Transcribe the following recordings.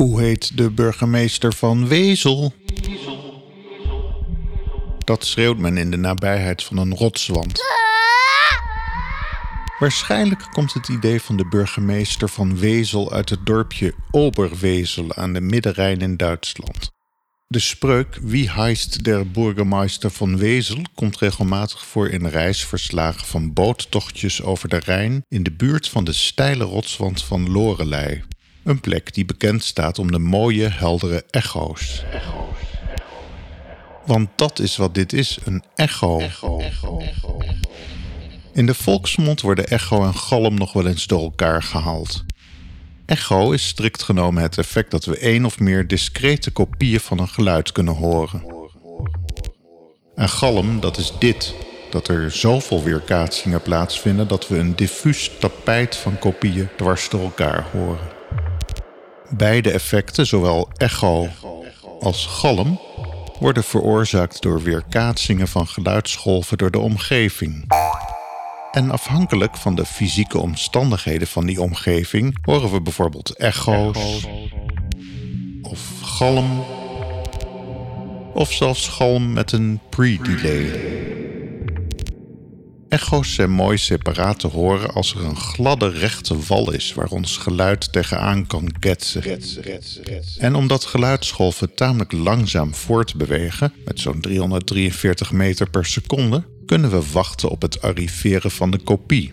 Hoe heet de burgemeester van Wezel? Dat schreeuwt men in de nabijheid van een rotswand. Waarschijnlijk komt het idee van de burgemeester van Wezel uit het dorpje Oberwezel aan de Middenrijn in Duitsland. De spreuk Wie heist der Burgermeister van Wezel komt regelmatig voor in reisverslagen van boottochtjes over de Rijn in de buurt van de steile rotswand van Lorelei. Een plek die bekend staat om de mooie, heldere echo's. Want dat is wat dit is, een echo. In de volksmond worden echo en galm nog wel eens door elkaar gehaald. Echo is strikt genomen het effect dat we één of meer discrete kopieën van een geluid kunnen horen. En galm, dat is dit, dat er zoveel weerkaatsingen plaatsvinden dat we een diffuus tapijt van kopieën dwars door elkaar horen. Beide effecten, zowel echo als galm, worden veroorzaakt door weerkaatsingen van geluidsgolven door de omgeving. En afhankelijk van de fysieke omstandigheden van die omgeving horen we bijvoorbeeld echo's of galm of zelfs galm met een pre-delay. Echo's zijn mooi separaat te horen als er een gladde rechte wal is waar ons geluid tegenaan kan ketsen. En omdat geluidsgolven tamelijk langzaam voortbewegen, met zo'n 343 meter per seconde, kunnen we wachten op het arriveren van de kopie.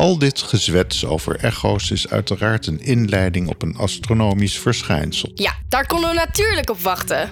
Al dit gezwets over echo's is uiteraard een inleiding op een astronomisch verschijnsel. Ja, daar konden we natuurlijk op wachten.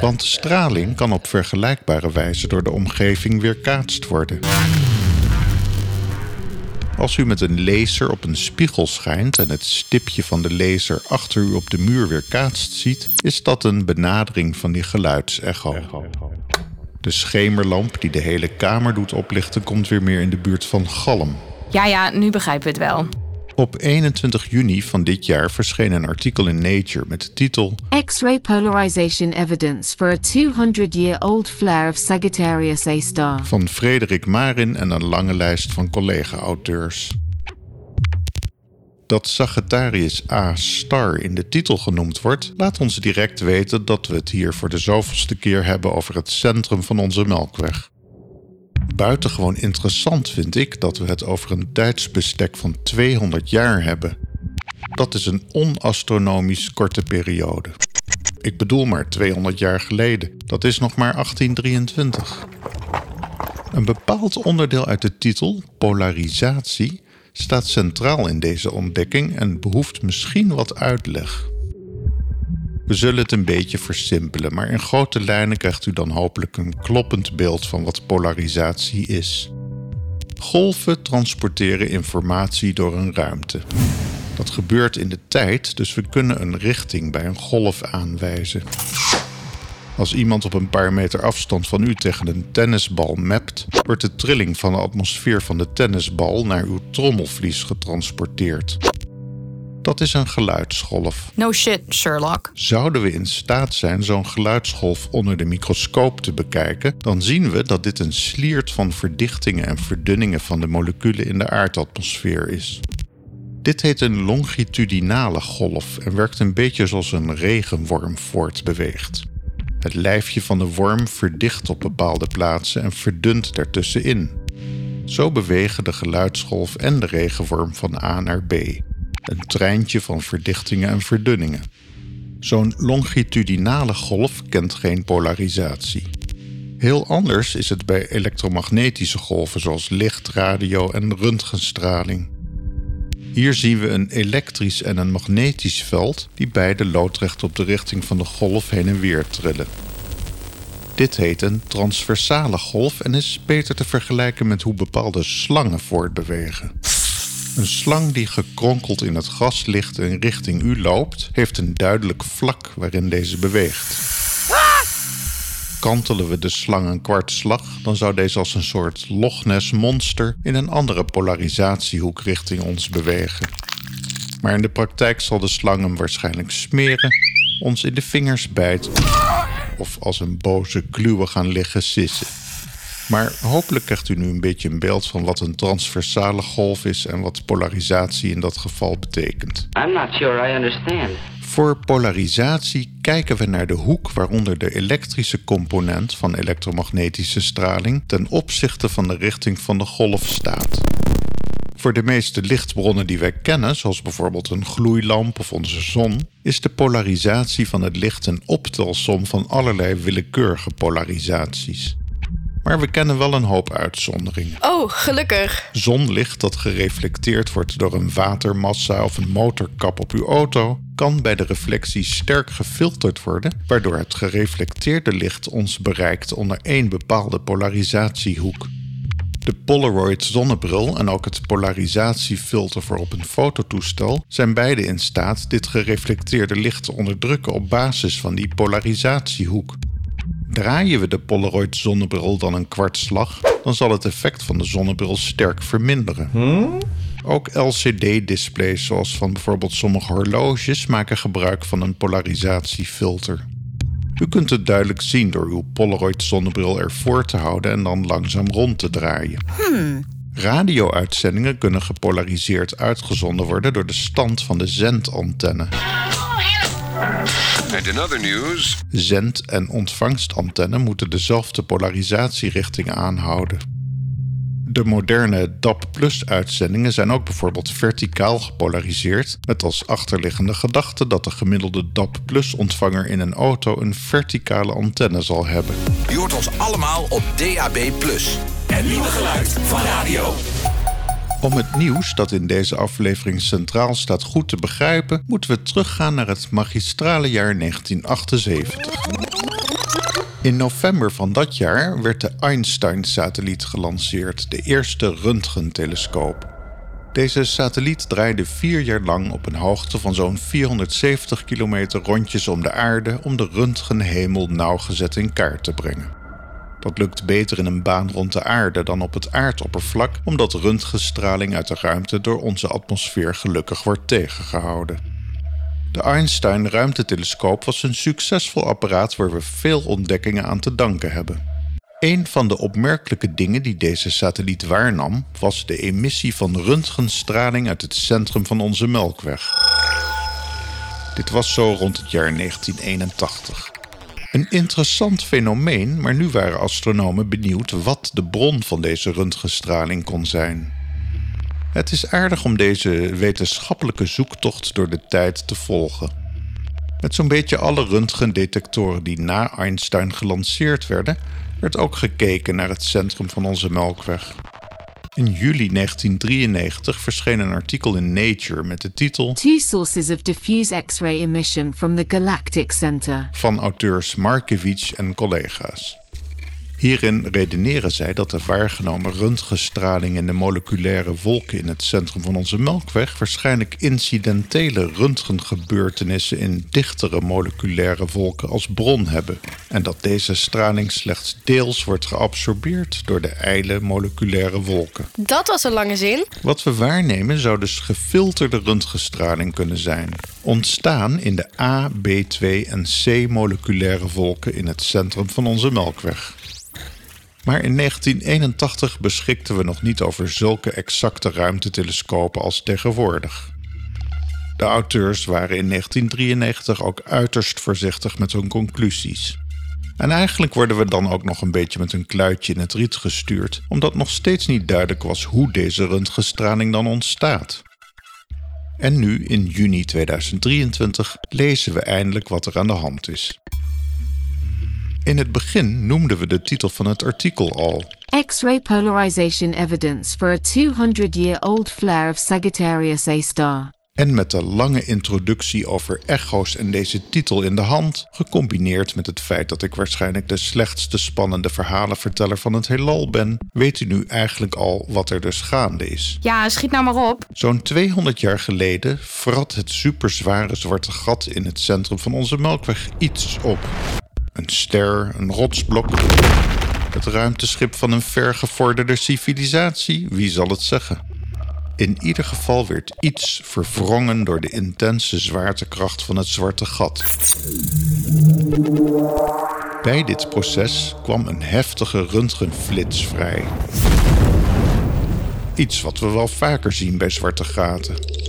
Want straling kan op vergelijkbare wijze door de omgeving weerkaatst worden. Als u met een laser op een spiegel schijnt en het stipje van de laser achter u op de muur weerkaatst ziet, is dat een benadering van die geluidsecho. De schemerlamp die de hele kamer doet oplichten komt weer meer in de buurt van galm. Ja, ja, nu begrijpen we het wel. Op 21 juni van dit jaar verscheen een artikel in Nature met de titel X-ray polarization evidence for a 200-year-old flare of Sagittarius A star. van Frederik Marin en een lange lijst van collega-auteurs. Dat Sagittarius A star in de titel genoemd wordt, laat ons direct weten dat we het hier voor de zoveelste keer hebben over het centrum van onze Melkweg. Buitengewoon interessant vind ik dat we het over een tijdsbestek van 200 jaar hebben. Dat is een onastronomisch korte periode. Ik bedoel maar 200 jaar geleden. Dat is nog maar 1823. Een bepaald onderdeel uit de titel, polarisatie, staat centraal in deze ontdekking en behoeft misschien wat uitleg. We zullen het een beetje versimpelen, maar in grote lijnen krijgt u dan hopelijk een kloppend beeld van wat polarisatie is. Golven transporteren informatie door een ruimte. Dat gebeurt in de tijd, dus we kunnen een richting bij een golf aanwijzen. Als iemand op een paar meter afstand van u tegen een tennisbal mapt, wordt de trilling van de atmosfeer van de tennisbal naar uw trommelvlies getransporteerd. Dat is een geluidsgolf. No shit, Sherlock. Zouden we in staat zijn zo'n geluidsgolf onder de microscoop te bekijken, dan zien we dat dit een sliert van verdichtingen en verdunningen van de moleculen in de aardatmosfeer is. Dit heet een longitudinale golf en werkt een beetje zoals een regenworm voortbeweegt. Het lijfje van de worm verdicht op bepaalde plaatsen en verdunt daartussenin. Zo bewegen de geluidsgolf en de regenworm van A naar B. Een treintje van verdichtingen en verdunningen. Zo'n longitudinale golf kent geen polarisatie. Heel anders is het bij elektromagnetische golven zoals licht, radio en röntgenstraling. Hier zien we een elektrisch en een magnetisch veld die beide loodrecht op de richting van de golf heen en weer trillen. Dit heet een transversale golf en is beter te vergelijken met hoe bepaalde slangen voortbewegen. Een slang die gekronkeld in het gras ligt en richting u loopt, heeft een duidelijk vlak waarin deze beweegt. Kantelen we de slang een kwartslag, dan zou deze als een soort Loch Ness monster in een andere polarisatiehoek richting ons bewegen. Maar in de praktijk zal de slang hem waarschijnlijk smeren, ons in de vingers bijten of als een boze kluwe gaan liggen sissen. Maar hopelijk krijgt u nu een beetje een beeld van wat een transversale golf is en wat polarisatie in dat geval betekent. I'm not sure I understand. Voor polarisatie kijken we naar de hoek waaronder de elektrische component van elektromagnetische straling ten opzichte van de richting van de golf staat. Voor de meeste lichtbronnen die wij kennen, zoals bijvoorbeeld een gloeilamp of onze zon, is de polarisatie van het licht een optelsom van allerlei willekeurige polarisaties. Maar we kennen wel een hoop uitzonderingen. Oh, gelukkig. Zonlicht dat gereflecteerd wordt door een watermassa of een motorkap op uw auto, kan bij de reflectie sterk gefilterd worden, waardoor het gereflecteerde licht ons bereikt onder één bepaalde polarisatiehoek. De Polaroid zonnebril en ook het polarisatiefilter voor op een fototoestel zijn beide in staat dit gereflecteerde licht te onderdrukken op basis van die polarisatiehoek. Draaien we de Polaroid zonnebril dan een kwartslag, dan zal het effect van de zonnebril sterk verminderen. Ook LCD-displays, zoals van bijvoorbeeld sommige horloges, maken gebruik van een polarisatiefilter. U kunt het duidelijk zien door uw Polaroid zonnebril ervoor te houden en dan langzaam rond te draaien. Radio-uitzendingen kunnen gepolariseerd uitgezonden worden door de stand van de zendantenne. And in other news, Zend- en ontvangstantenne moeten dezelfde polarisatierichting aanhouden. De moderne DAP-uitzendingen zijn ook bijvoorbeeld verticaal gepolariseerd, met als achterliggende gedachte dat de gemiddelde DAP-ontvanger in een auto een verticale antenne zal hebben. Je hoort ons allemaal op DAB+. Het nieuwe geluid van radio. Om het nieuws dat in deze aflevering centraal staat goed te begrijpen, moeten we teruggaan naar het magistrale jaar 1978. In november van dat jaar werd de Einstein-satelliet gelanceerd, de eerste röntgentelescoop. Deze satelliet draaide vier jaar lang op een hoogte van zo'n 470 kilometer rondjes om de aarde om de röntgenhemel nauwgezet in kaart te brengen. Dat lukt beter in een baan rond de aarde dan op het aardoppervlak, omdat röntgenstraling uit de ruimte door onze atmosfeer gelukkig wordt tegengehouden. De Einstein ruimtetelescoop was een succesvol apparaat waar we veel ontdekkingen aan te danken hebben. Een van de opmerkelijke dingen die deze satelliet waarnam, was de emissie van röntgenstraling uit het centrum van onze Melkweg. Dit was zo rond het jaar 1981. Een interessant fenomeen, maar nu waren astronomen benieuwd wat de bron van deze röntgenstraling kon zijn. Het is aardig om deze wetenschappelijke zoektocht door de tijd te volgen. Met zo'n beetje alle röntgendetectoren die na Einstein gelanceerd werden, werd ook gekeken naar het centrum van onze Melkweg. In juli 1993 verscheen een artikel in Nature met de titel Two sources of diffuse X-ray emission from the galactic center. van auteurs Markiewicz en collega's. Hierin redeneren zij dat de waargenomen röntgenstraling in de moleculaire wolken in het centrum van onze Melkweg waarschijnlijk incidentele röntgengebeurtenissen in dichtere moleculaire wolken als bron hebben en dat deze straling slechts deels wordt geabsorbeerd door de ijle moleculaire wolken. Dat was een lange zin. Wat we waarnemen zou dus gefilterde röntgenstraling kunnen zijn. Ontstaan in de A, B2 en C moleculaire wolken in het centrum van onze Melkweg. Maar in 1981 beschikten we nog niet over zulke exacte ruimtetelescopen als tegenwoordig. De auteurs waren in 1993 ook uiterst voorzichtig met hun conclusies. En eigenlijk worden we dan ook nog een beetje met een kluitje in het riet gestuurd, omdat nog steeds niet duidelijk was hoe deze röntgenstraling dan ontstaat. En nu, in juni 2023, lezen we eindelijk wat er aan de hand is. In het begin noemden we de titel van het artikel al. X-ray polarization evidence for a 200-year-old flare of Sagittarius A star. En met de lange introductie over echo's en deze titel in de hand, gecombineerd met het feit dat ik waarschijnlijk de slechtste spannende verhalenverteller van het heelal ben, weet u nu eigenlijk al wat er dus gaande is. Ja, schiet nou maar op. Zo'n 200 jaar geleden vrat het superzware zwarte gat in het centrum van onze melkweg iets op. Een ster, een rotsblok, het ruimteschip van een vergevorderde civilisatie, wie zal het zeggen? In ieder geval werd iets verwrongen door de intense zwaartekracht van het zwarte gat. Bij dit proces kwam een heftige röntgenflits vrij. Iets wat we wel vaker zien bij zwarte gaten.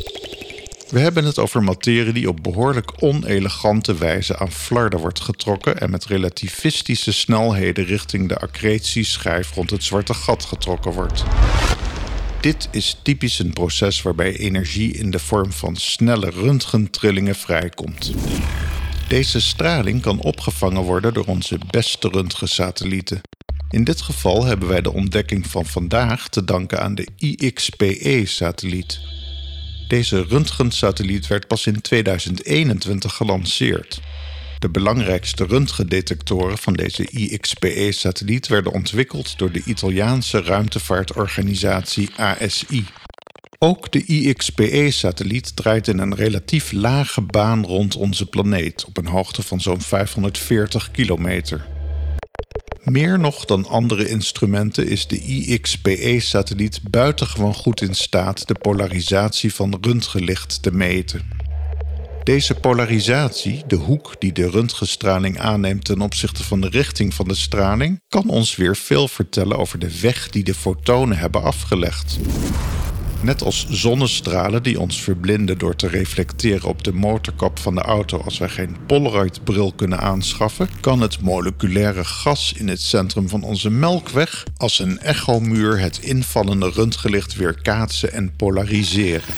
We hebben het over materie die op behoorlijk onelegante wijze aan flarden wordt getrokken en met relativistische snelheden richting de accretieschijf rond het zwarte gat getrokken wordt. Dit is typisch een proces waarbij energie in de vorm van snelle röntgentrillingen vrijkomt. Deze straling kan opgevangen worden door onze beste röntgensatellieten. In dit geval hebben wij de ontdekking van vandaag te danken aan de IXPE-satelliet. Deze röntgensatelliet werd pas in 2021 gelanceerd. De belangrijkste röntgendetectoren van deze IXPE-satelliet werden ontwikkeld door de Italiaanse ruimtevaartorganisatie ASI. Ook de IXPE-satelliet draait in een relatief lage baan rond onze planeet op een hoogte van zo'n 540 kilometer. Meer nog dan andere instrumenten is de IXPE-satelliet buitengewoon goed in staat de polarisatie van röntgenlicht te meten. Deze polarisatie, de hoek die de röntgenstraling aanneemt ten opzichte van de richting van de straling, kan ons weer veel vertellen over de weg die de fotonen hebben afgelegd. Net als zonnestralen die ons verblinden door te reflecteren op de motorkap van de auto als wij geen Polaroid-bril kunnen aanschaffen, kan het moleculaire gas in het centrum van onze melkweg als een echomuur het invallende röntgenlicht weerkaatsen en polariseren.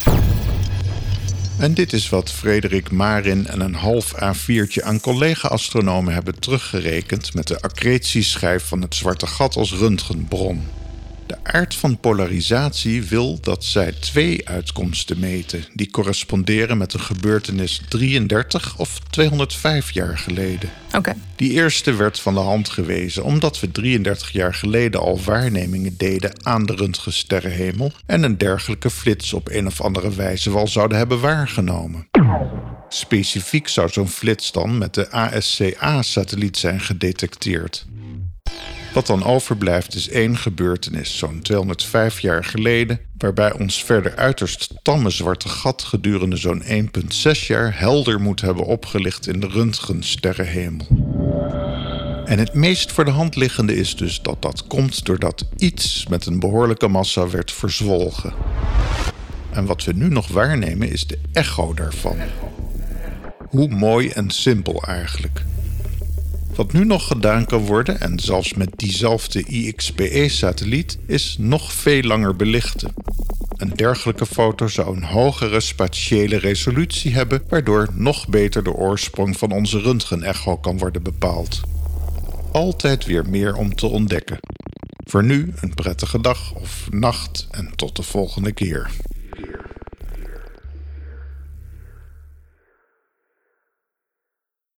En dit is wat Frederik Marin en een half A4'tje aan collega-astronomen hebben teruggerekend met de accretieschijf van het zwarte gat als röntgenbron. De aard van polarisatie wil dat zij twee uitkomsten meten, die corresponderen met een gebeurtenis 33 of 205 jaar geleden. Oké. Die eerste werd van de hand gewezen omdat we 33 jaar geleden al waarnemingen deden aan de röntgensterrenhemel en een dergelijke flits op een of andere wijze wel zouden hebben waargenomen. Specifiek zou zo'n flits dan met de ASCA-satelliet zijn gedetecteerd. Wat dan overblijft is één gebeurtenis, zo'n 205 jaar geleden, waarbij ons verder uiterst tamme zwarte gat gedurende zo'n 1,6 jaar helder moet hebben opgelicht in de röntgensterrenhemel. En het meest voor de hand liggende is dus dat dat komt doordat iets met een behoorlijke massa werd verzwolgen. En wat we nu nog waarnemen is de echo daarvan. Hoe mooi en simpel eigenlijk. Wat nu nog gedaan kan worden, en zelfs met diezelfde IXPE-satelliet, is nog veel langer belichten. Een dergelijke foto zou een hogere spatiële resolutie hebben, waardoor nog beter de oorsprong van onze röntgenecho kan worden bepaald. Altijd weer meer om te ontdekken. Voor nu een prettige dag of nacht en tot de volgende keer.